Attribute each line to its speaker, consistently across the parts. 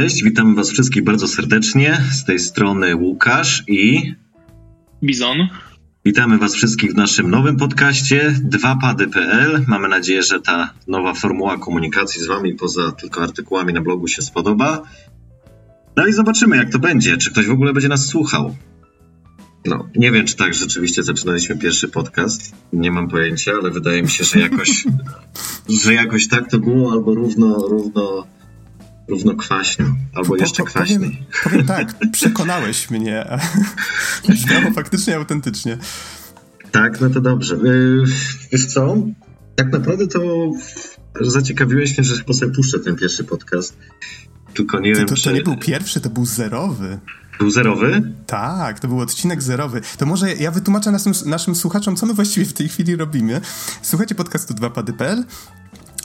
Speaker 1: Cześć, witam Was wszystkich bardzo serdecznie. Z tej strony Łukasz i.
Speaker 2: Bizon.
Speaker 1: Witamy Was wszystkich w naszym nowym podcaście 2pady.pl. Mamy nadzieję, że ta nowa formuła komunikacji z Wami poza tylko artykułami na blogu się spodoba. No i zobaczymy, jak to będzie. Czy ktoś w ogóle będzie nas słuchał. No, nie wiem, czy tak rzeczywiście zaczynaliśmy pierwszy podcast. Nie mam pojęcia, ale wydaje mi się, że jakoś, że jakoś tak to było, albo równo, równo równo kwaśno, albo jeszcze kwaśniej.
Speaker 3: Powiem, powiem tak, przekonałeś mnie. Brzmiało faktycznie autentycznie.
Speaker 1: Tak, no to dobrze. Y, wiesz co? Tak naprawdę to zaciekawiłeś mnie, że chyba sobie puszczę ten pierwszy podcast. Tylko nie
Speaker 3: to,
Speaker 1: wiem,
Speaker 3: to,
Speaker 1: czy...
Speaker 3: to nie był pierwszy, to był zerowy.
Speaker 1: Był zerowy?
Speaker 3: Tak, to był odcinek zerowy. To może ja wytłumaczę naszym, naszym słuchaczom, co my właściwie w tej chwili robimy. Słuchajcie podcastu 2pady.pl,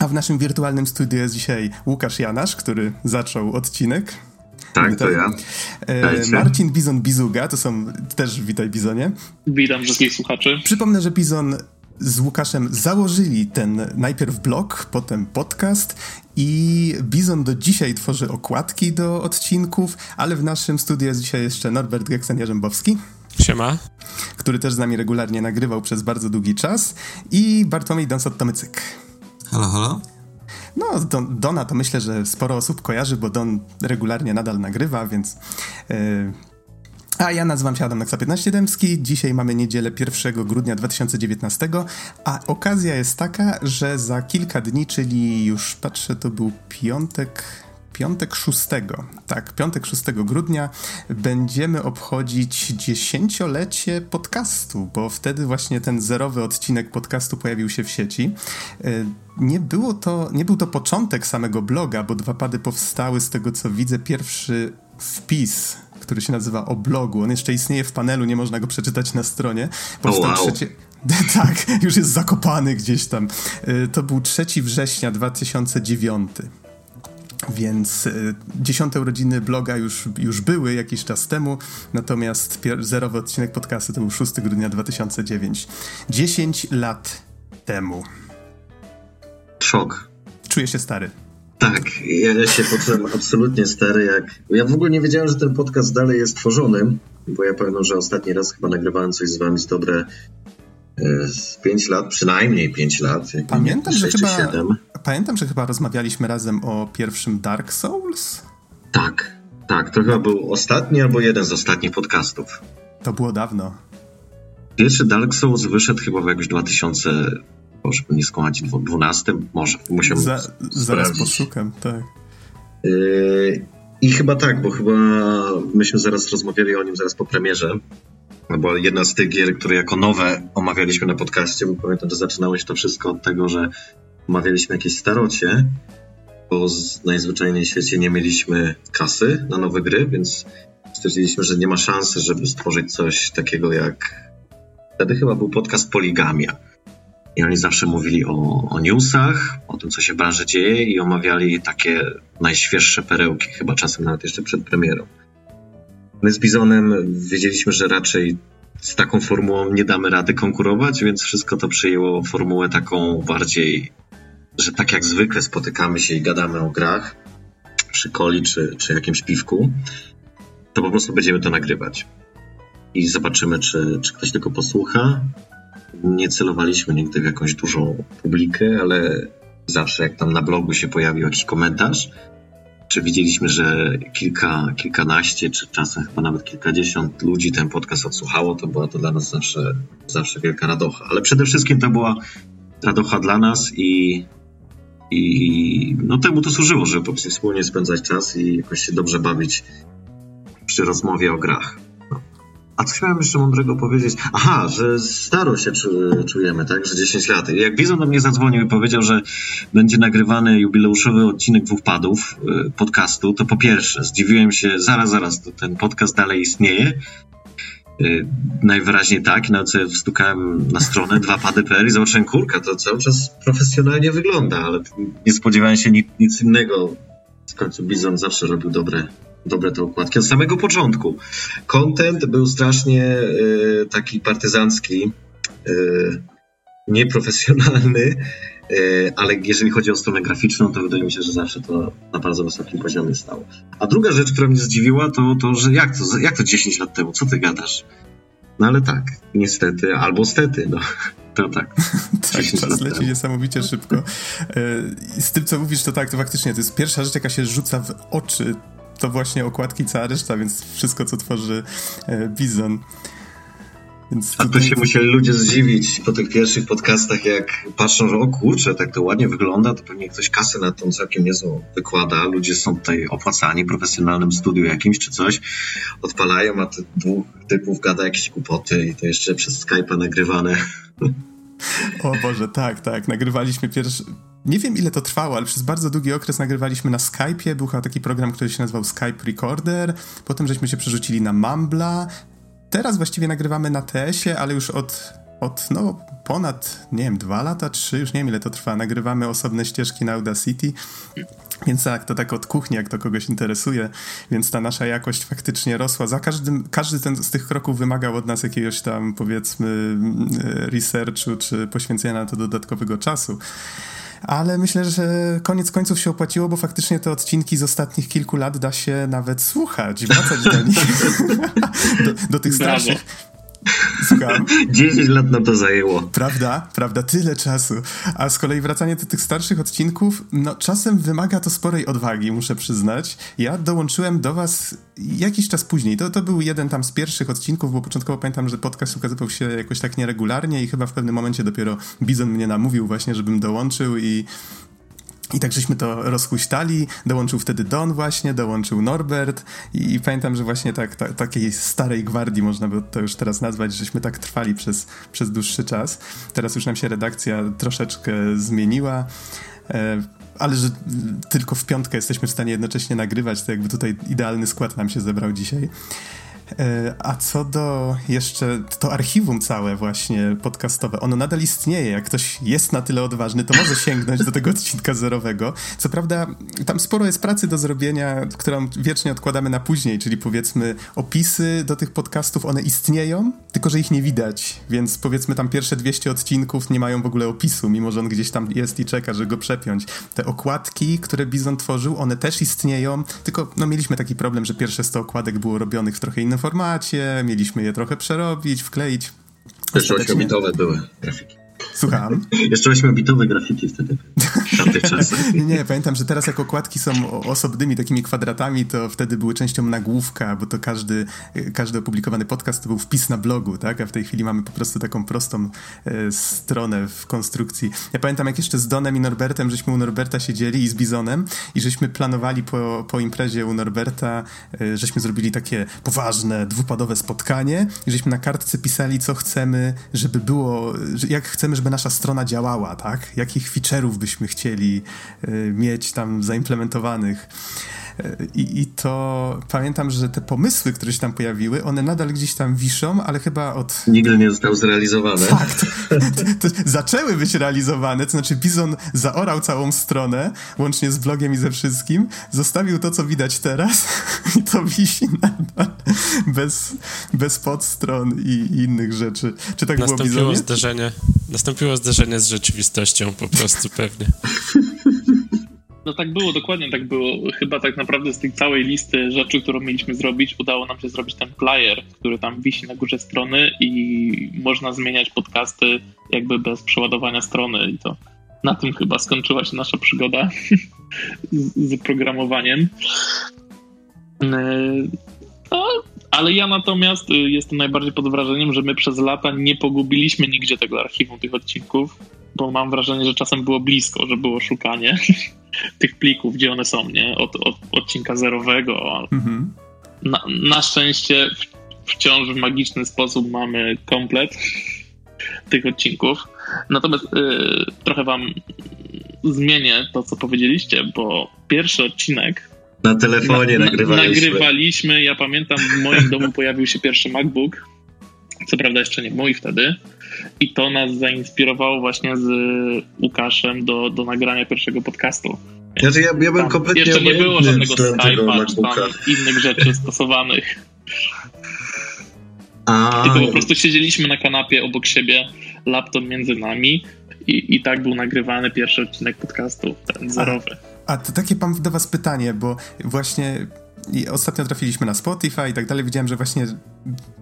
Speaker 3: a w naszym wirtualnym studiu jest dzisiaj Łukasz Janasz, który zaczął odcinek.
Speaker 1: Tak, to ja.
Speaker 3: E, Marcin Bizon Bizuga, to są też witaj Bizonie.
Speaker 2: Witam wszystkich słuchaczy.
Speaker 3: Przypomnę, że Bizon z Łukaszem założyli ten najpierw blog, potem podcast i Bizon do dzisiaj tworzy okładki do odcinków, ale w naszym studiu jest dzisiaj jeszcze Norbert Geksen-Jarzębowski.
Speaker 4: Siema.
Speaker 3: Który też z nami regularnie nagrywał przez bardzo długi czas i Bartłomiej Donsot-Tomycyk.
Speaker 4: Halo, halo.
Speaker 3: No, Don, Dona to myślę, że sporo osób kojarzy, bo Don regularnie nadal nagrywa, więc... Yy, a ja nazywam się Adam Naksa 15 Dębski. Dzisiaj mamy niedzielę 1 grudnia 2019, a okazja jest taka, że za kilka dni, czyli już patrzę, to był piątek, piątek 6, tak, piątek 6 grudnia będziemy obchodzić dziesięciolecie podcastu, bo wtedy właśnie ten zerowy odcinek podcastu pojawił się w sieci. Nie, było to, nie był to początek samego bloga, bo dwa pady powstały z tego co widzę. Pierwszy wpis który się nazywa O blogu. On jeszcze istnieje w panelu, nie można go przeczytać na stronie.
Speaker 1: Powstał oh, wow. trzecie...
Speaker 3: tak, już jest zakopany gdzieś tam. To był 3 września 2009. Więc y, dziesiąte urodziny bloga już, już były jakiś czas temu, natomiast zerowy odcinek podcastu to był 6 grudnia 2009. 10 lat temu.
Speaker 1: Szok.
Speaker 3: Czuję się stary.
Speaker 1: Tak, ja się poczułem absolutnie stary, jak... Ja w ogóle nie wiedziałem, że ten podcast dalej jest tworzony, bo ja pamiętam, że ostatni raz chyba nagrywałem coś z wami z dobre z 5 lat, przynajmniej 5 lat.
Speaker 3: Pamiętam, że chyba, 7. pamiętam, że chyba rozmawialiśmy razem o pierwszym Dark Souls.
Speaker 1: Tak, tak, to chyba był ostatni albo jeden z ostatnich podcastów.
Speaker 3: To było dawno.
Speaker 1: Pierwszy Dark Souls wyszedł chyba w jakimś 2000 żeby nie skłamać, 12 może. Musiałem Za,
Speaker 3: zaraz poszukam, tak.
Speaker 1: Yy, I chyba tak, bo chyba myśmy zaraz rozmawiali o nim zaraz po premierze. No bo jedna z tych gier, które jako nowe omawialiśmy na podcaście, bo pamiętam, że zaczynało się to wszystko od tego, że omawialiśmy jakieś starocie, bo najzwyczajniej w świecie nie mieliśmy kasy na nowe gry, więc stwierdziliśmy, że nie ma szansy, żeby stworzyć coś takiego jak. Wtedy chyba był podcast Poligamia i oni zawsze mówili o, o newsach, o tym, co się w branży dzieje i omawiali takie najświeższe perełki, chyba czasem nawet jeszcze przed premierą. My z Bizonem wiedzieliśmy, że raczej z taką formułą nie damy rady konkurować, więc wszystko to przyjęło formułę taką bardziej, że tak jak zwykle spotykamy się i gadamy o grach przy coli czy, czy jakimś piwku, to po prostu będziemy to nagrywać. I zobaczymy, czy, czy ktoś tylko posłucha, nie celowaliśmy nigdy w jakąś dużą publikę, ale zawsze jak tam na blogu się pojawił jakiś komentarz, czy widzieliśmy, że kilka, kilkanaście, czy czasem chyba nawet kilkadziesiąt ludzi ten podcast odsłuchało, to była to dla nas zawsze, zawsze wielka radocha. Ale przede wszystkim to była radocha dla nas i, i no temu to służyło, żeby po prostu wspólnie spędzać czas i jakoś się dobrze bawić przy rozmowie o grach. A co chciałem jeszcze mądrego powiedzieć? Aha, że staro się czujemy, tak? Że 10 lat. Jak Bizon do mnie zadzwonił i powiedział, że będzie nagrywany jubileuszowy odcinek dwóch padów y, podcastu, to po pierwsze zdziwiłem się, zaraz, zaraz, ten podcast dalej istnieje. Y, najwyraźniej tak, na co wstukałem na stronę 2pady.pl i zobaczyłem, kurka, to cały czas profesjonalnie wygląda, ale nie spodziewałem się nic, nic innego. W końcu Bizon zawsze robił dobre dobre te okładki od samego początku. Content był strasznie y, taki partyzancki, y, nieprofesjonalny ale jeżeli chodzi o stronę graficzną, to wydaje mi się, że zawsze to na bardzo wysokim poziomie stało. A druga rzecz, która mnie zdziwiła, to to, że jak to, jak to 10 lat temu, co ty gadasz? No ale tak, niestety, albo stety, no. To tak.
Speaker 3: tak, czas leci niesamowicie szybko. Z tym, co mówisz, to tak, to faktycznie to jest pierwsza rzecz, jaka się rzuca w oczy. To właśnie okładki, cała reszta, więc wszystko, co tworzy Bizon.
Speaker 1: Więc A to się musieli ludzie zdziwić po tych pierwszych podcastach, jak patrzą, że o kurczę, tak to ładnie wygląda, to pewnie ktoś kasę na tą całkiem niezłą wykłada. Ludzie są tutaj opłacani profesjonalnym studiu jakimś czy coś, odpalają, a te dwóch typów gada jakieś kłopoty i to jeszcze przez Skype'a nagrywane.
Speaker 3: O Boże, tak, tak. Nagrywaliśmy pierwszy... Nie wiem ile to trwało, ale przez bardzo długi okres nagrywaliśmy na Skype'ie. Był chyba taki program, który się nazywał Skype Recorder. Potem żeśmy się przerzucili na Mumbla teraz właściwie nagrywamy na TS-ie, ale już od, od no, ponad, nie wiem, dwa lata, trzy, już nie wiem ile to trwa. Nagrywamy osobne ścieżki na Audacity, więc tak, to tak od kuchni, jak to kogoś interesuje, więc ta nasza jakość faktycznie rosła. Za każdym, każdy ten, z tych kroków wymagał od nas jakiegoś tam, powiedzmy, researchu, czy poświęcenia na to dodatkowego czasu ale myślę, że koniec końców się opłaciło, bo faktycznie te odcinki z ostatnich kilku lat da się nawet słuchać, wracać do nich, do, do tych starszych.
Speaker 1: Słucham. 10 lat na to zajęło.
Speaker 3: Prawda, prawda, tyle czasu. A z kolei wracanie do tych starszych odcinków, no czasem wymaga to sporej odwagi, muszę przyznać. Ja dołączyłem do was jakiś czas później. To, to był jeden tam z pierwszych odcinków, bo początkowo pamiętam, że podcast ukazywał się jakoś tak nieregularnie i chyba w pewnym momencie dopiero Bizon mnie namówił właśnie, żebym dołączył i i tak żeśmy to rozhuśtali, dołączył wtedy Don właśnie, dołączył Norbert i, i pamiętam, że właśnie tak, ta, takiej starej gwardii można by to już teraz nazwać, żeśmy tak trwali przez, przez dłuższy czas. Teraz już nam się redakcja troszeczkę zmieniła. E, ale że tylko w piątkę jesteśmy w stanie jednocześnie nagrywać, to jakby tutaj idealny skład nam się zebrał dzisiaj. E, a co do jeszcze to archiwum całe właśnie podcastowe, ono nadal istnieje. Jak ktoś jest na tyle odważny, to może sięgnąć do tego odcinka zerowego. Co prawda, tam sporo jest pracy do zrobienia, którą wiecznie odkładamy na później, czyli powiedzmy opisy do tych podcastów, one istnieją, tylko że ich nie widać. Więc powiedzmy tam pierwsze 200 odcinków nie mają w ogóle opisu, mimo że on gdzieś tam jest i czeka, żeby go przepiąć. Te okładki, które Bizon tworzył, one też istnieją, tylko no mieliśmy taki problem, że pierwsze 100 okładek było robionych w trochę innym formacie, mieliśmy je trochę przerobić, wkleić.
Speaker 1: Jeszcze 8-bitowe były grafiki.
Speaker 3: Słucham?
Speaker 1: Jeszcze 8-bitowe grafiki wtedy, w tamtych czasach.
Speaker 3: nie, nie, pamiętam, że teraz jak okładki są osobnymi takimi kwadratami, to wtedy były częścią nagłówka, bo to każdy, każdy opublikowany podcast to był wpis na blogu, tak? A w tej chwili mamy po prostu taką prostą e, stronę w konstrukcji. Ja pamiętam, jak jeszcze z Donem i Norbertem, żeśmy u Norberta siedzieli i z Bizonem i żeśmy planowali po, po imprezie u Norberta, e, żeśmy zrobili takie poważne, dwupadowe spotkanie i żeśmy na kartce pisali, co chcemy, żeby było, jak chcemy, żeby żeby nasza strona działała, tak? Jakich feature'ów byśmy chcieli y, mieć tam zaimplementowanych. I, I, to pamiętam, że te pomysły, które się tam pojawiły, one nadal gdzieś tam wiszą, ale chyba od.
Speaker 1: Nigdy nie zostały zrealizowane.
Speaker 3: Tak. To, to zaczęły być realizowane, to znaczy Bizon zaorał całą stronę, łącznie z blogiem i ze wszystkim, zostawił to, co widać teraz, i to wisi nadal bez, bez podstron i, i innych rzeczy. Czy tak
Speaker 4: nastąpiło
Speaker 3: było Bizonie?
Speaker 4: Zderzenie, nastąpiło zderzenie z rzeczywistością po prostu pewnie.
Speaker 2: No tak było, dokładnie tak było. Chyba tak naprawdę z tej całej listy rzeczy, którą mieliśmy zrobić, udało nam się zrobić ten player, który tam wisi na górze strony i można zmieniać podcasty jakby bez przeładowania strony i to na tym chyba skończyła się nasza przygoda z, z programowaniem. No, ale ja natomiast y, jestem najbardziej pod wrażeniem, że my przez lata nie pogubiliśmy nigdzie tego archiwum tych odcinków, bo mam wrażenie, że czasem było blisko, że było szukanie tych plików, gdzie one są, nie? Od, od odcinka zerowego. Mhm. Na, na, szczęście w, wciąż w magiczny sposób mamy komplet tych odcinków. Natomiast y, trochę wam zmienię to, co powiedzieliście, bo pierwszy odcinek
Speaker 1: na telefonie na, nagrywaliśmy.
Speaker 2: Nagrywaliśmy, ja pamiętam, w moim domu pojawił się pierwszy MacBook. Co prawda jeszcze nie mój wtedy. I to nas zainspirowało właśnie z Łukaszem do, do nagrania pierwszego podcastu.
Speaker 1: Znaczy ja, ja bym kompletnie
Speaker 2: Jeszcze nie było żadnego Skype'a czy tam innych rzeczy stosowanych. A... Tylko po prostu siedzieliśmy na kanapie obok siebie, laptop między nami I, I tak był nagrywany pierwszy odcinek podcastu, ten zerowy.
Speaker 3: A, a to takie mam do was pytanie, bo właśnie ostatnio trafiliśmy na Spotify i tak dalej. Widziałem, że właśnie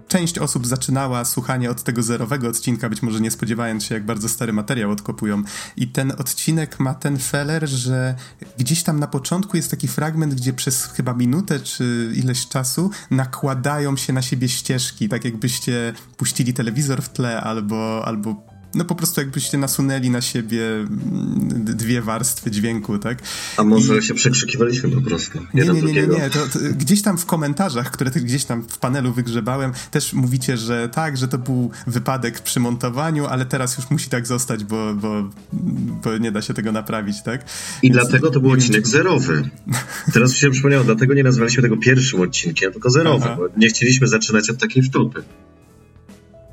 Speaker 3: część osób zaczynała słuchanie od tego zerowego odcinka, być może nie spodziewając się, jak bardzo stary materiał odkopują. I ten odcinek ma ten feller, że gdzieś tam na początku jest taki fragment, gdzie przez chyba minutę czy ileś czasu nakładają się na siebie ścieżki, tak jakbyście puścili telewizor w tle albo, albo no po prostu jakbyście nasunęli na siebie mm, dwie warstwy dźwięku, tak?
Speaker 1: A może I... się przekrzykiwaliśmy po prostu.
Speaker 3: Nie, nie, nie, nie, nie. To, to gdzieś tam w komentarzach, które gdzieś tam w panelu wygrzebałem, też mówicie, że tak, że to był wypadek przy montowaniu, ale teraz już musi tak zostać, bo, bo, bo nie da się tego naprawić, tak?
Speaker 1: I Więc dlatego to był odcinek zerowy. Teraz się przypomniało, dlatego nie nazwaliśmy tego pierwszym odcinkiem, tylko zerowym, bo nie chcieliśmy zaczynać od takiej wtopy.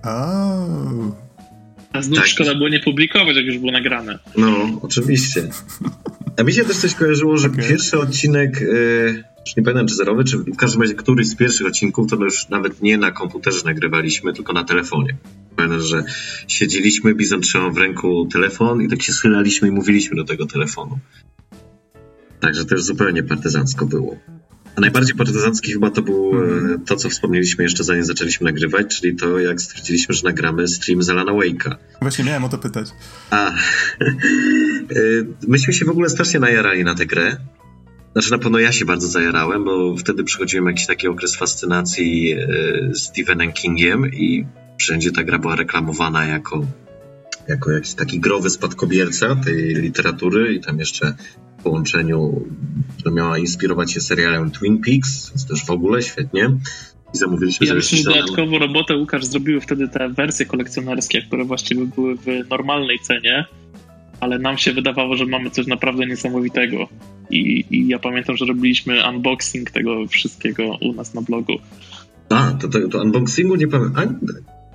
Speaker 3: Oh.
Speaker 2: A znów tak. szkoda było nie publikować, jak już było nagrane.
Speaker 1: No, oczywiście. A mi się też coś kojarzyło, że okay. pierwszy odcinek, yy, już nie pamiętam czy zerowy, czy w każdym razie któryś z pierwszych odcinków, to już nawet nie na komputerze nagrywaliśmy, tylko na telefonie. Pamiętam, że siedzieliśmy, Bizon trzymał w ręku telefon i tak się schylaliśmy i mówiliśmy do tego telefonu. Także to już zupełnie partyzancko było. A najbardziej partyzancki chyba to było hmm. to, co wspomnieliśmy jeszcze zanim zaczęliśmy nagrywać, czyli to, jak stwierdziliśmy, że nagramy stream z Alana Wake'a.
Speaker 3: Właśnie miałem o to pytać.
Speaker 1: A, y, myśmy się w ogóle strasznie najarali na tę grę. Znaczy na pewno ja się bardzo zajarałem, bo wtedy przychodziłem jakiś taki okres fascynacji y, Stephenem Kingiem i wszędzie ta gra była reklamowana jako, jako jakiś taki growy spadkobierca tej literatury i tam jeszcze połączeniu, że miała inspirować się serialem Twin Peaks, więc też w ogóle świetnie. I zamówiliśmy
Speaker 2: ja myślę, że dodatkową robotę Łukasz zrobiły wtedy te wersje kolekcjonerskie, które właściwie były w normalnej cenie, ale nam się wydawało, że mamy coś naprawdę niesamowitego. I, i ja pamiętam, że robiliśmy unboxing tego wszystkiego u nas na blogu.
Speaker 1: A, to, to, to unboxingu nie pamiętam.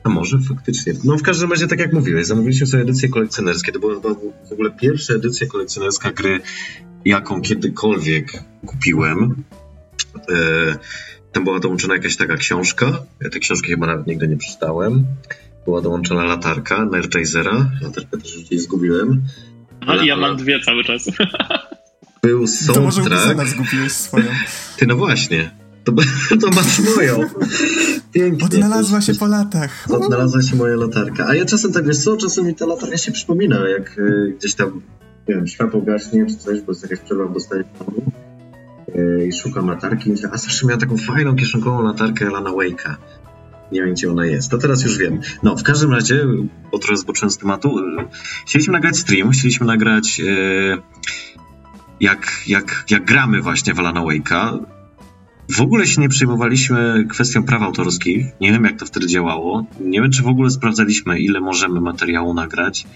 Speaker 1: A może faktycznie. No w każdym razie, tak jak mówiłeś, zamówiliśmy sobie edycje kolekcjonerskie. To była w ogóle pierwsza edycja kolekcjonerska gry, jaką kiedykolwiek kupiłem. E, tam była dołączona jakaś taka książka. Ja tej książki chyba nawet nigdy nie przeczytałem. Była dołączona latarka Energizera. Latarkę też gdzieś zgubiłem.
Speaker 2: Ale ja mam dwie cały czas.
Speaker 1: Był soundtrack.
Speaker 3: To może zgubiłeś swoją.
Speaker 1: Ty, no właśnie. To, to masz moją.
Speaker 3: Pięknie. Odnalazła się po latach.
Speaker 1: Odnalazła się moja latarka. A ja czasem tak, wiesz co, czasem mi ta latarka się przypomina, jak y, gdzieś tam, nie wiem, światło gaśnie czy coś, bo jest jakaś przerwa w dostaniu domu y, i szukam latarki i myślę, a zawsze miała taką fajną kieszonkową latarkę Lana Wake'a. Nie wiem, gdzie ona jest. To teraz już wiem. No, w każdym razie, bo trochę zboczyłem z tematu, y, chcieliśmy nagrać stream, chcieliśmy nagrać jak, jak, jak gramy właśnie w Alana Wake'a w ogóle się nie przejmowaliśmy kwestią praw autorskich. Nie wiem, jak to wtedy działało. Nie wiem, czy w ogóle sprawdzaliśmy, ile możemy materiału nagrać.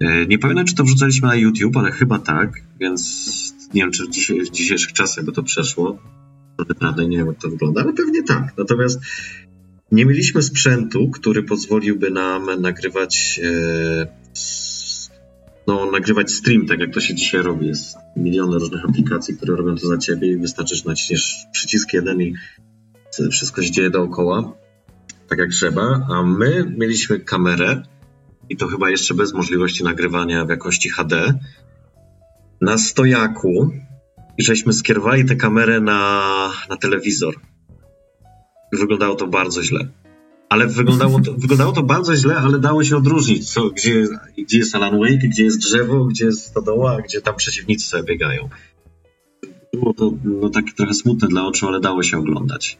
Speaker 1: E, nie pamiętam, czy to wrzucaliśmy na YouTube, ale chyba tak, więc nie wiem, czy w, w dzisiejszych czasach by to przeszło. Naprawdę nie wiem, jak to wygląda, ale pewnie tak. Natomiast nie mieliśmy sprzętu, który pozwoliłby nam nagrywać e, no, nagrywać stream, tak jak to się dzisiaj robi. Jest miliony różnych aplikacji, które robią to za ciebie i wystarczy, że naciśniesz przycisk jeden i wszystko się dzieje dookoła, tak jak trzeba. A my mieliśmy kamerę i to chyba jeszcze bez możliwości nagrywania w jakości HD na stojaku i żeśmy skierowali tę kamerę na, na telewizor. Wyglądało to bardzo źle ale wyglądało to, wyglądało to bardzo źle, ale dało się odróżnić, co, gdzie, gdzie jest Alan Wake, gdzie jest drzewo, gdzie jest stodoła, gdzie tam przeciwnicy sobie biegają. Było to no, takie trochę smutne dla oczu, ale dało się oglądać.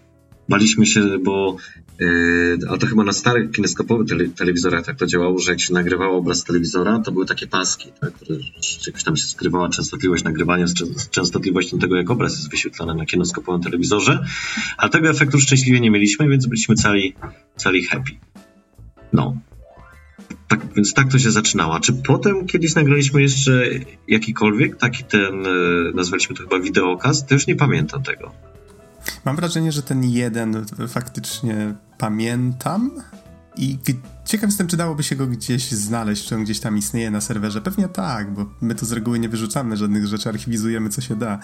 Speaker 1: Baliśmy się, bo yy, ale to chyba na starych kineskopowych tele, telewizorach tak to działało, że jak się nagrywało obraz telewizora, to były takie paski, tak, które jakoś tam się skrywała częstotliwość nagrywania z, z częstotliwością tego, jak obraz jest wyświetlany na kineskopowym telewizorze, ale tego efektu szczęśliwie nie mieliśmy, więc byliśmy cali, cali happy. No. Tak, więc tak to się zaczynało. Czy potem kiedyś nagraliśmy jeszcze jakikolwiek taki ten, e, nazwaliśmy to chyba wideokaz? To już nie pamiętam tego.
Speaker 3: Mam wrażenie, że ten jeden faktycznie pamiętam i ciekaw jestem, czy dałoby się go gdzieś znaleźć, czy on gdzieś tam istnieje na serwerze. Pewnie tak, bo my tu z reguły nie wyrzucamy żadnych rzeczy, archiwizujemy co się da.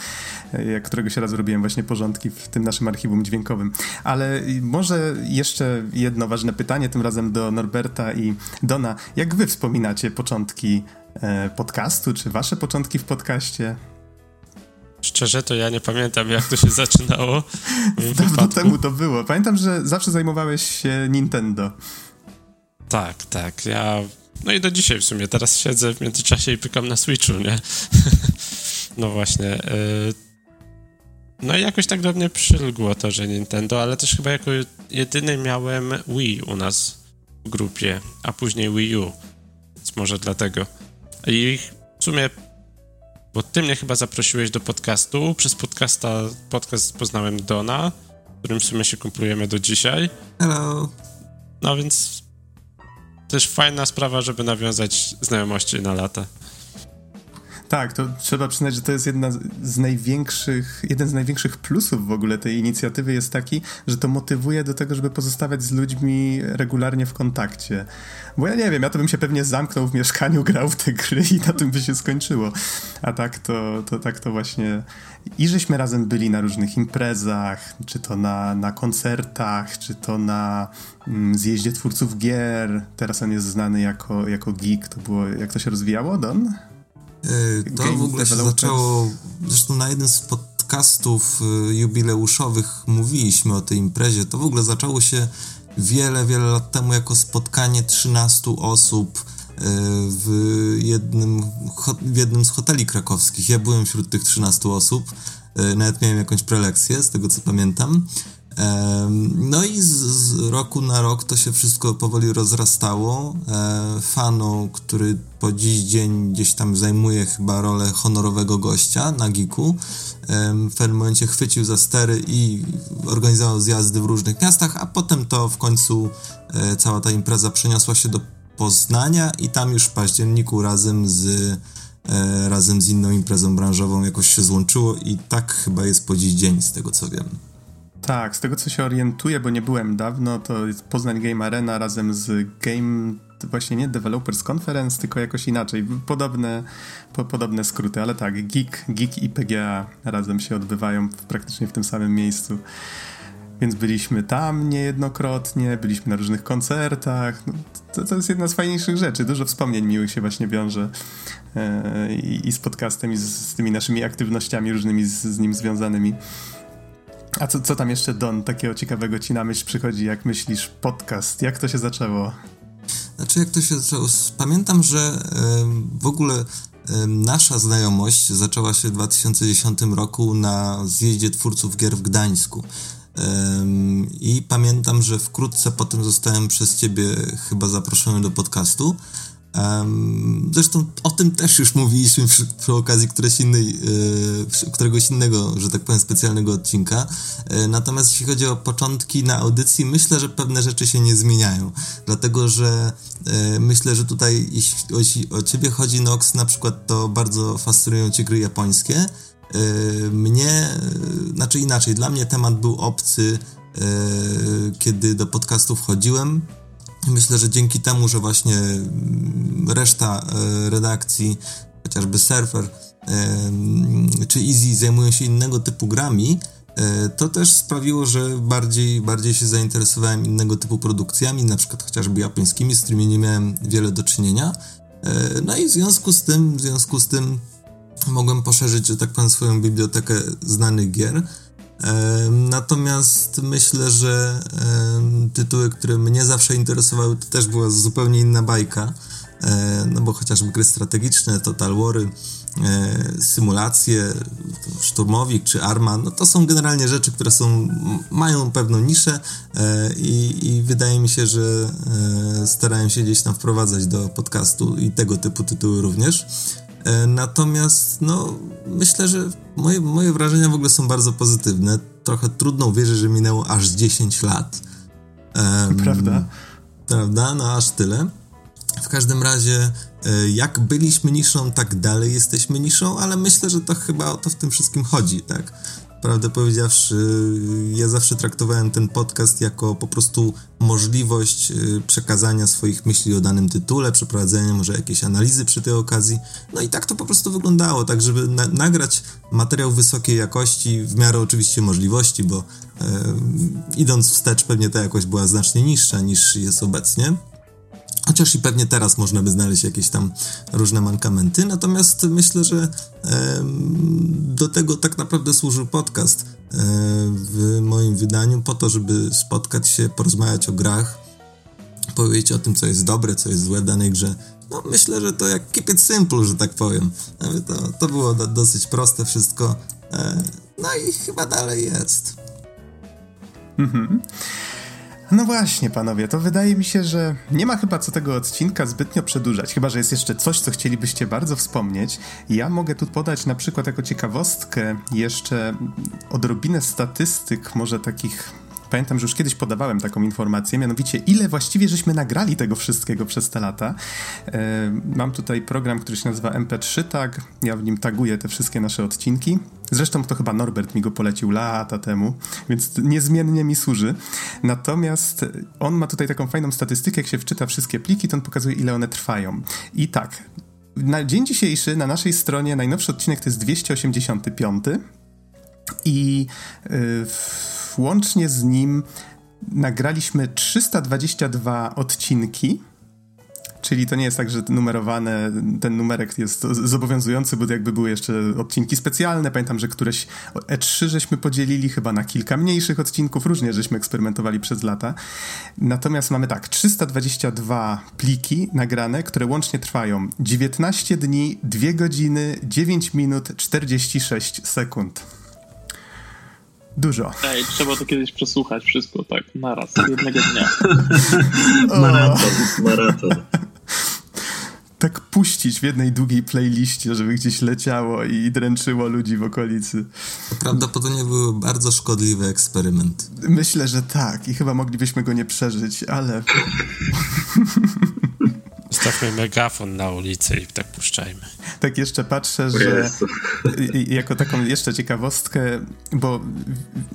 Speaker 3: Jak któregoś razu robiłem właśnie porządki w tym naszym archiwum dźwiękowym. Ale może jeszcze jedno ważne pytanie, tym razem do Norberta i Dona. Jak wy wspominacie początki e, podcastu, czy wasze początki w podcaście?
Speaker 4: Szczerze, to ja nie pamiętam, jak to się zaczynało.
Speaker 3: Dawno temu to było. Pamiętam, że zawsze zajmowałeś się Nintendo.
Speaker 4: Tak, tak. Ja. No i do dzisiaj w sumie. Teraz siedzę w międzyczasie i pykam na Switchu, nie? no właśnie. Y, no i jakoś tak do mnie przylgło to, że Nintendo, ale też chyba jako jedyny miałem Wii u nas w grupie, a później Wii U. Więc może dlatego. I w sumie bo ty mnie chyba zaprosiłeś do podcastu. Przez podcasta, podcast poznałem Dona, którym w sumie się kumplujemy do dzisiaj.
Speaker 5: Hello.
Speaker 4: No więc też fajna sprawa, żeby nawiązać znajomości na lata.
Speaker 3: Tak, to trzeba przyznać, że to jest jedna z największych, jeden z największych plusów w ogóle tej inicjatywy jest taki, że to motywuje do tego, żeby pozostawać z ludźmi regularnie w kontakcie. Bo ja nie wiem, ja to bym się pewnie zamknął w mieszkaniu, grał w te gry i na tym by się skończyło. A tak to, to tak to właśnie i żeśmy razem byli na różnych imprezach, czy to na, na koncertach, czy to na mm, zjeździe twórców gier. Teraz on jest znany jako, jako geek. To było, jak to się rozwijało, Don?
Speaker 5: E, to Game w ogóle się zaczęło, zresztą na jednym z podcastów e, jubileuszowych mówiliśmy o tej imprezie. To w ogóle zaczęło się wiele, wiele lat temu jako spotkanie 13 osób e, w jednym, w jednym z hoteli krakowskich. Ja byłem wśród tych 13 osób. Nawet miałem jakąś prelekcję, z tego co pamiętam. No i z, roku na rok to się wszystko powoli rozrastało. E, Fano, który po dziś dzień gdzieś tam zajmuje chyba rolę honorowego gościa na Giku, w pewnym momencie chwycił za stery i organizował zjazdy w różnych miastach, a potem to w końcu e, cała ta impreza przeniosła się do Poznania i tam już w październiku razem z e, razem z inną imprezą branżową jakoś się złączyło i tak chyba jest po dziś dzień, z tego co wiem.
Speaker 3: Tak, z tego co się orientuję, bo nie byłem dawno, to jest Poznań Game Arena razem z Game, właśnie nie Developers Conference, tylko jakoś inaczej. Podobne, po, podobne skróty, ale tak, Geek, Geek i PGA razem się odbywają w, praktycznie w tym samym miejscu. Więc byliśmy tam niejednokrotnie, byliśmy na różnych koncertach. No, to, to, jest jedna z fajniejszych rzeczy. Dużo wspomnień miłych się właśnie wiąże i, i, z podcastem, i z, z, tymi naszymi aktywnościami różnymi z, z nim związanymi. A co, co tam jeszcze, Don, takiego ciekawego ci na myśl przychodzi, jak myślisz podcast? Jak to się zaczęło?
Speaker 5: Znaczy, jak to się zaczęło? Pamiętam, że w ogóle nasza znajomość zaczęła się w 2010 roku na zjeździe twórców gier w Gdańsku. I pamiętam, że wkrótce potem zostałem przez ciebie chyba zaproszony do podcastu. Zresztą o tym też już mówiliśmy przy, przy okazji któregoś, innej, yy, któregoś innego, że tak powiem, specjalnego odcinka. Yy, natomiast jeśli chodzi o początki na audycji, myślę, że pewne rzeczy się nie zmieniają. Dlatego, że yy, myślę, że tutaj jeśli o, ciebie chodzi, Nox, na przykład to bardzo fascynują cię gry japońskie. Mnie, znaczy inaczej, dla mnie temat był obcy, kiedy do podcastu wchodziłem Myślę, że dzięki temu, że właśnie mm, reszta e, redakcji, chociażby Surfer czy Easy zajmują się innego typu grami, e, to też sprawiło, że bardziej, bardziej się zainteresowałem innego typu produkcjami, na przykład chociażby japońskimi, z którymi nie miałem wiele do czynienia. E, no i w związku z tym, w związku z tym mogłem poszerzyć, że tak powiem, swoją bibliotekę znanych gier. Natomiast myślę, że tytuły, które mnie zawsze interesowały, to też była zupełnie inna bajka. No bo chociażby gry strategiczne, Total Wary, e, symulacje, Szturmowik czy Arma, no to są generalnie rzeczy, które są, mają pewną niszę e, i, i wydaje mi się, że e, starałem się gdzieś tam wprowadzać do podcastu i tego typu tytuły również. E, natomiast, no, myślę, że moje, moje wrażenia w ogóle są bardzo pozytywne. Trochę trudno uwierzyć, że minęło aż 10 lat.
Speaker 3: Um, prawda?
Speaker 5: Prawda? No, aż tyle. W każdym razie, e, jak byliśmy niszą, tak dalej jesteśmy niszą, ale myślę, że to chyba o to w tym wszystkim chodzi, tak? Prawdę powiedziawszy, ja zawsze traktowałem ten podcast jako po prostu możliwość y, przekazania swoich myśli o danym tytule, przeprowadzenia może jakiejś analizy przy tej okazji. No i tak to po prostu wyglądało, tak żeby na nagrać materiał wysokiej jakości, w miarę oczywiście możliwości, bo e, idąc wstecz pewnie ta jakość była znacznie niższa niż jest obecnie. Chociaż i pewnie teraz można by znaleźć jakieś tam różne mankamenty, natomiast myślę, że do tego tak naprawdę służył podcast w moim wydaniu, po to, żeby spotkać się, porozmawiać o grach, powiedzieć o tym, co jest dobre, co jest złe w danej grze. No myślę, że to jak keep it simple, że tak powiem. To, to było do, dosyć proste wszystko. E, no i chyba dalej jest.
Speaker 3: Mhm. No właśnie, panowie, to wydaje mi się, że nie ma chyba co tego odcinka zbytnio przedłużać, chyba że jest jeszcze coś, co chcielibyście bardzo wspomnieć. Ja mogę tu podać na przykład jako ciekawostkę jeszcze odrobinę statystyk, może takich Pamiętam, że już kiedyś podawałem taką informację, mianowicie ile właściwie żeśmy nagrali tego wszystkiego przez te lata. E, mam tutaj program, który się nazywa MP3 Tag. Ja w nim taguję te wszystkie nasze odcinki. Zresztą to chyba Norbert mi go polecił lata temu, więc niezmiennie mi służy. Natomiast on ma tutaj taką fajną statystykę, jak się wczyta wszystkie pliki, to on pokazuje, ile one trwają. I tak, na dzień dzisiejszy na naszej stronie najnowszy odcinek to jest 285 i yy, łącznie z nim nagraliśmy 322 odcinki. Czyli to nie jest tak, że numerowane, ten numerek jest zobowiązujący, bo jakby były jeszcze odcinki specjalne. Pamiętam, że któreś E3 żeśmy podzielili chyba na kilka mniejszych odcinków, różnie żeśmy eksperymentowali przez lata. Natomiast mamy tak, 322 pliki nagrane, które łącznie trwają 19 dni, 2 godziny, 9 minut, 46 sekund. Dużo.
Speaker 2: Ej, trzeba to kiedyś przesłuchać wszystko, tak, naraz, jednego dnia.
Speaker 1: maraton, maraton.
Speaker 3: Tak puścić w jednej długiej playliście, żeby gdzieś leciało i dręczyło ludzi w okolicy.
Speaker 5: To prawdopodobnie był bardzo szkodliwy eksperyment.
Speaker 3: Myślę, że tak i chyba moglibyśmy go nie przeżyć, ale...
Speaker 4: Stawmy megafon na ulicy i tak puszczajmy.
Speaker 3: Tak jeszcze patrzę, że jako taką jeszcze ciekawostkę, bo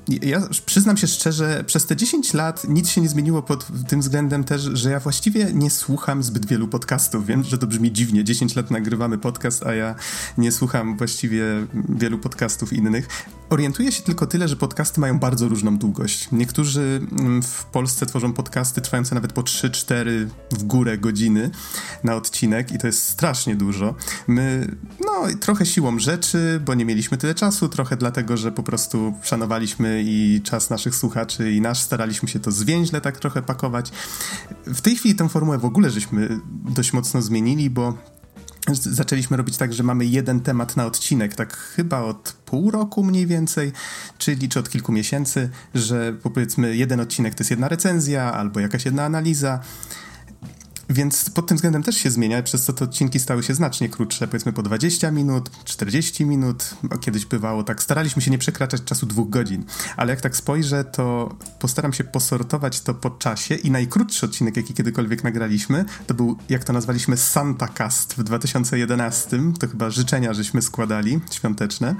Speaker 3: ja przyznam się szczerze, przez te 10 lat nic się nie zmieniło pod tym względem też, że ja właściwie nie słucham zbyt wielu podcastów. Wiem, że to brzmi dziwnie. 10 lat nagrywamy podcast, a ja nie słucham właściwie wielu podcastów innych. Orientuję się tylko tyle, że podcasty mają bardzo różną długość. Niektórzy mm, w Polsce tworzą podcasty trwające nawet po 3-4 w górę godziny na odcinek i to jest strasznie dużo. My, no, trochę siłą rzeczy, bo nie mieliśmy tyle czasu, trochę dlatego, że po prostu szanowaliśmy i czas naszych słuchaczy i nasz, staraliśmy się to zwięźle tak trochę pakować. W tej chwili tę formułę w ogóle żeśmy dość mocno zmienili, bo zaczęliśmy robić tak, że mamy jeden temat na odcinek, tak chyba od pół roku mniej więcej, czyli czy od kilku miesięcy, że powiedzmy jeden odcinek to jest jedna recenzja albo jakaś jedna analiza. Więc pod tym względem też się zmienia, przez co te odcinki stały się znacznie krótsze, powiedzmy po 20 minut, 40 minut, kiedyś bywało tak, staraliśmy się nie przekraczać czasu dwóch godzin, ale jak tak spojrzę, to postaram się posortować to po czasie i najkrótszy odcinek, jaki kiedykolwiek nagraliśmy, to był, jak to nazwaliśmy, Santa Cast w 2011, to chyba życzenia żeśmy składali, świąteczne.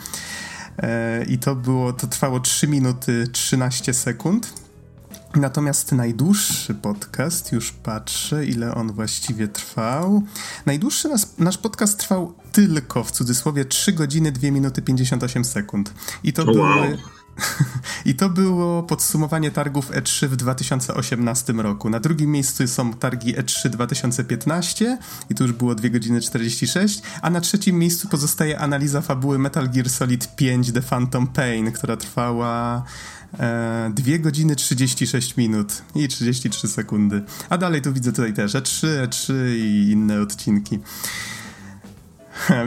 Speaker 3: E, I to było, to trwało 3 minuty 13 sekund. Natomiast najdłuższy podcast, już patrzę, ile on właściwie trwał. Najdłuższy nas, nasz podcast trwał tylko w cudzysłowie 3 godziny 2 minuty 58 sekund. I to
Speaker 1: wow.
Speaker 3: były. I to było podsumowanie targów E3 w 2018 roku. Na drugim miejscu są targi E3 2015 i to już było 2 godziny 46, a na trzecim miejscu pozostaje analiza fabuły Metal Gear Solid 5 The Phantom Pain, która trwała 2 e, godziny 36 minut i 33 sekundy. A dalej tu widzę tutaj też E3, E3 i inne odcinki.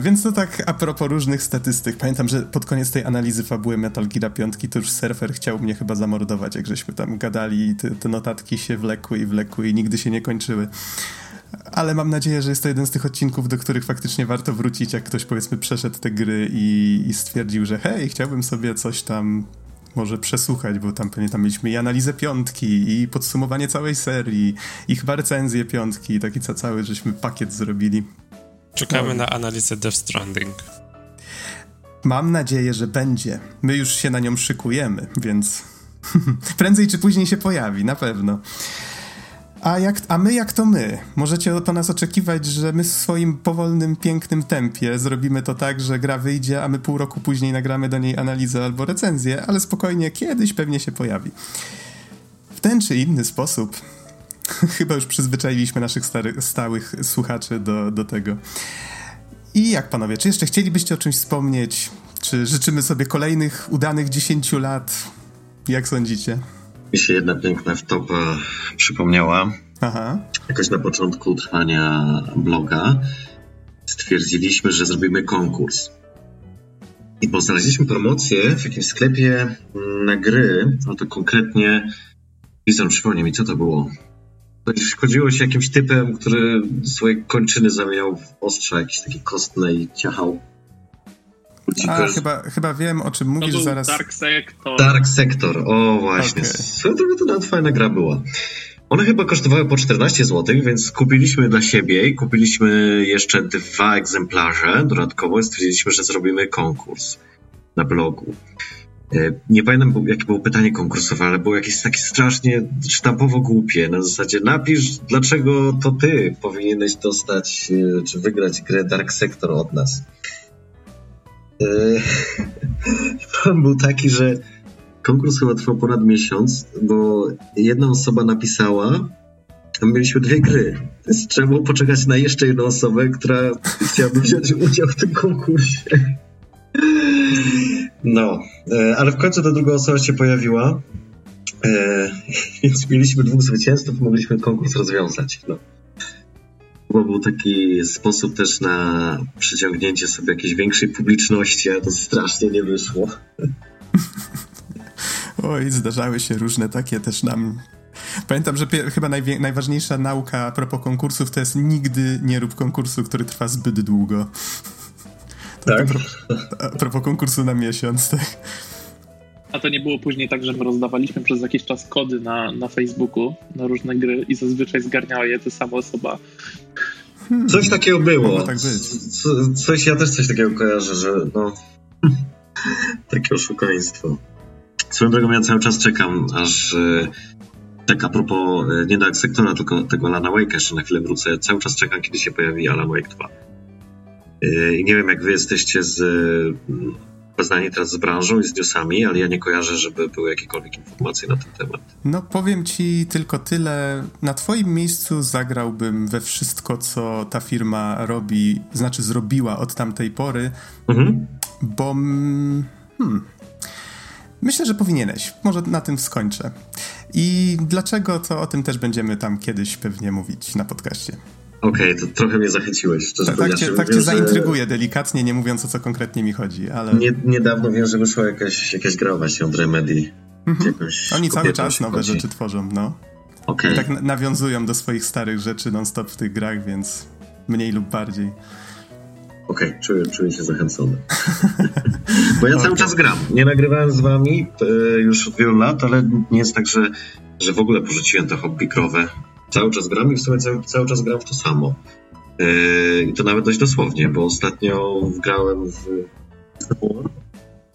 Speaker 3: Więc to tak a propos różnych statystyk. Pamiętam, że pod koniec tej analizy fabuły Metal Gear 5 to już surfer chciał mnie chyba zamordować, jak żeśmy tam gadali i te, te notatki się wlekły i wlekły i nigdy się nie kończyły. Ale mam nadzieję, że jest to jeden z tych odcinków, do których faktycznie warto wrócić, jak ktoś powiedzmy przeszedł te gry i, i stwierdził, że hej, chciałbym sobie coś tam może przesłuchać, bo tam pewnie tam mieliśmy i analizę piątki, i podsumowanie całej serii, i chyba recenzję piątki, taki cały, żeśmy pakiet zrobili.
Speaker 4: Czekamy no. na analizę Death Stranding.
Speaker 3: Mam nadzieję, że będzie. My już się na nią szykujemy, więc prędzej czy później się pojawi, na pewno. A, jak, a my jak to my? Możecie po nas oczekiwać, że my w swoim powolnym, pięknym tempie zrobimy to tak, że gra wyjdzie, a my pół roku później nagramy do niej analizę albo recenzję, ale spokojnie, kiedyś pewnie się pojawi. W ten czy inny sposób chyba już przyzwyczailiśmy naszych stary, stałych słuchaczy do, do tego. I jak panowie, czy jeszcze chcielibyście o czymś wspomnieć? Czy życzymy sobie kolejnych udanych 10 lat? Jak sądzicie?
Speaker 1: Mi się jedna piękna wtopa przypomniała.
Speaker 3: Aha.
Speaker 1: Jakoś na początku trwania bloga stwierdziliśmy, że zrobimy konkurs. I bo znaleźliśmy promocję w jakimś sklepie na gry, no to konkretnie, Lizon, przypomnij mi, co to było? Coś chodziło się jakimś typem, który swoje kończyny zamieniał w ostrza jakieś takie kostne i ciachał.
Speaker 3: A, chyba, chyba wiem, o czym mówisz
Speaker 2: to był
Speaker 3: zaraz.
Speaker 2: Dark Sector.
Speaker 1: Dark Sector, o właśnie.
Speaker 3: Okay.
Speaker 1: Swoją drogą to nawet fajna gra była. One chyba kosztowały po 14 zł, więc kupiliśmy dla siebie i kupiliśmy jeszcze dwa egzemplarze dodatkowo i stwierdziliśmy, że zrobimy konkurs na blogu. Nie pamiętam, jakie było pytanie konkursowe, ale było jakieś takie strasznie sztampowo głupie. Na zasadzie napisz, dlaczego to ty powinieneś dostać czy wygrać grę Dark Sector od nas. Plan był taki, że konkurs chyba trwał ponad miesiąc, bo jedna osoba napisała, a mieliśmy dwie gry. Więc trzeba było poczekać na jeszcze jedną osobę, która chciałaby wziąć udział w tym konkursie. No, ale w końcu ta druga osoba się pojawiła, więc mieliśmy dwóch zwycięzców mogliśmy konkurs rozwiązać. No. Chyba był taki sposób też na przyciągnięcie sobie jakiejś większej publiczności, ale to strasznie nie wyszło.
Speaker 3: Oj, zdarzały się różne takie też nam. Pamiętam, że chyba najważniejsza nauka a propos konkursów to jest nigdy nie rób konkursu, który trwa zbyt długo.
Speaker 1: Tak?
Speaker 3: A propos konkursu na miesiąc, tak.
Speaker 2: A to nie było później tak, że my rozdawaliśmy przez jakiś czas kody na, na Facebooku na różne gry i zazwyczaj zgarniała je ta sama osoba.
Speaker 1: Hmm. Coś takiego było.
Speaker 3: Tak być.
Speaker 1: Co, coś, ja też coś takiego kojarzę, że no... takie oszukaństwo. Swoją drogą ja cały czas czekam, aż... Tak a propos nie Dark Sektora, tylko tego Alana Wake'a jeszcze na chwilę wrócę. Cały czas czekam, kiedy się pojawi Alan Wake 2. I nie wiem, jak wy jesteście z poznani teraz z branżą i z newsami, ale ja nie kojarzę, żeby były jakiekolwiek informacje na ten temat.
Speaker 3: No powiem ci tylko tyle. Na twoim miejscu zagrałbym we wszystko, co ta firma robi, znaczy zrobiła od tamtej pory,
Speaker 1: mhm.
Speaker 3: bo hmm, myślę, że powinieneś. Może na tym skończę. I dlaczego, to o tym też będziemy tam kiedyś pewnie mówić na podcaście.
Speaker 1: Okej, okay, to trochę mnie zachęciłeś.
Speaker 3: Tak, tak, cię, tak cię zaintryguję delikatnie, nie mówiąc o co konkretnie mi chodzi, ale...
Speaker 1: Nie, niedawno wiem, że wyszła jakaś, jakaś gra właśnie od Remedy.
Speaker 3: Mhm. Oni cały czas nowe chodzi. rzeczy tworzą, no.
Speaker 1: Okay.
Speaker 3: I tak nawiązują do swoich starych rzeczy non-stop w tych grach, więc mniej lub bardziej.
Speaker 1: Okej, okay, czuję, czuję się zachęcony. Bo ja cały czas gram. Nie nagrywałem z wami już od wielu lat, ale nie jest tak, że, że w ogóle porzuciłem to hobby krowe cały czas gram i w sumie cały, cały czas gram w to samo. Yy, I to nawet dość dosłownie, bo ostatnio grałem w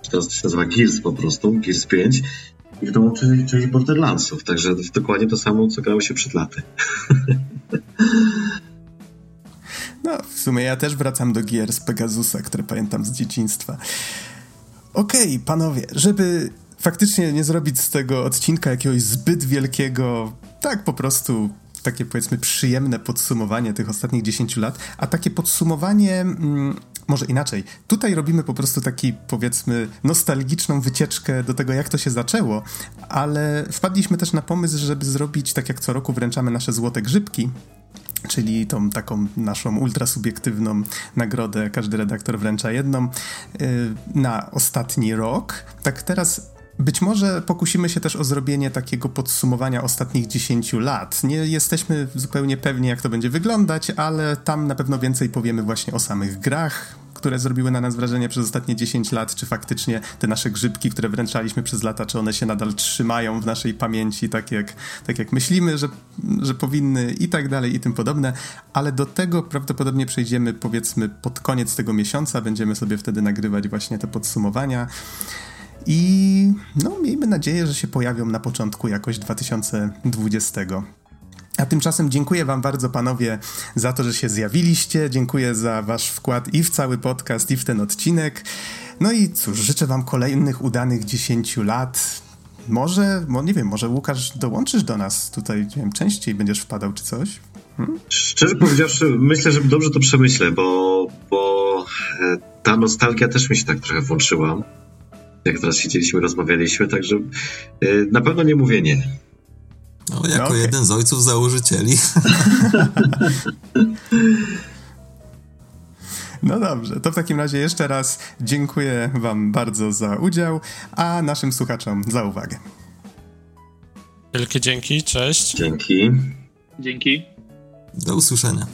Speaker 1: to się nazywa Gears po prostu, Gears 5 i w domu część, część Borderlandsów, także dokładnie to samo, co grało się przed laty.
Speaker 3: No, w sumie ja też wracam do gier z Pegasusa, które pamiętam z dzieciństwa. Okej, okay, panowie, żeby faktycznie nie zrobić z tego odcinka jakiegoś zbyt wielkiego, tak po prostu takie powiedzmy przyjemne podsumowanie tych ostatnich 10 lat, a takie podsumowanie, mm, może inaczej. Tutaj robimy po prostu taki powiedzmy nostalgiczną wycieczkę do tego, jak to się zaczęło, ale wpadliśmy też na pomysł, żeby zrobić, tak jak co roku wręczamy nasze złote grzybki, czyli tą taką naszą ultrasubiektywną nagrodę, każdy redaktor wręcza jedną, yy, na ostatni rok. Tak teraz być może pokusimy się też o zrobienie takiego podsumowania ostatnich 10 lat. Nie jesteśmy zupełnie pewni, jak to będzie wyglądać, ale tam na pewno więcej powiemy właśnie o samych grach, które zrobiły na nas wrażenie przez ostatnie 10 lat, czy faktycznie te nasze grzybki, które wręczaliśmy przez lata, czy one się nadal trzymają w naszej pamięci, tak jak, tak jak myślimy, że, że powinny i tak dalej i tym podobne, ale do tego prawdopodobnie przejdziemy powiedzmy pod koniec tego miesiąca, będziemy sobie wtedy nagrywać właśnie te podsumowania. I no, miejmy nadzieję, że się pojawią na początku jakoś 2020. A tymczasem dziękuję Wam bardzo, panowie, za to, że się zjawiliście. Dziękuję za Wasz wkład i w cały podcast, i w ten odcinek. No i cóż, życzę Wam kolejnych udanych 10 lat. Może, nie wiem, może Łukasz dołączysz do nas tutaj, nie wiem, częściej będziesz wpadał czy coś?
Speaker 1: Hmm? Szczerze powiedziawszy, myślę, że dobrze to przemyślę, bo, bo e, ta nostalgia też mi się tak trochę włączyła. Jak teraz siedzieliśmy, rozmawialiśmy, także e, na pewno nie mówię nie.
Speaker 5: No, jako okay. jeden z ojców założycieli.
Speaker 3: No dobrze, to w takim razie jeszcze raz dziękuję Wam bardzo za udział, a naszym słuchaczom za uwagę.
Speaker 4: Wielkie dzięki, cześć.
Speaker 1: Dzięki.
Speaker 2: Dzięki.
Speaker 5: Do usłyszenia.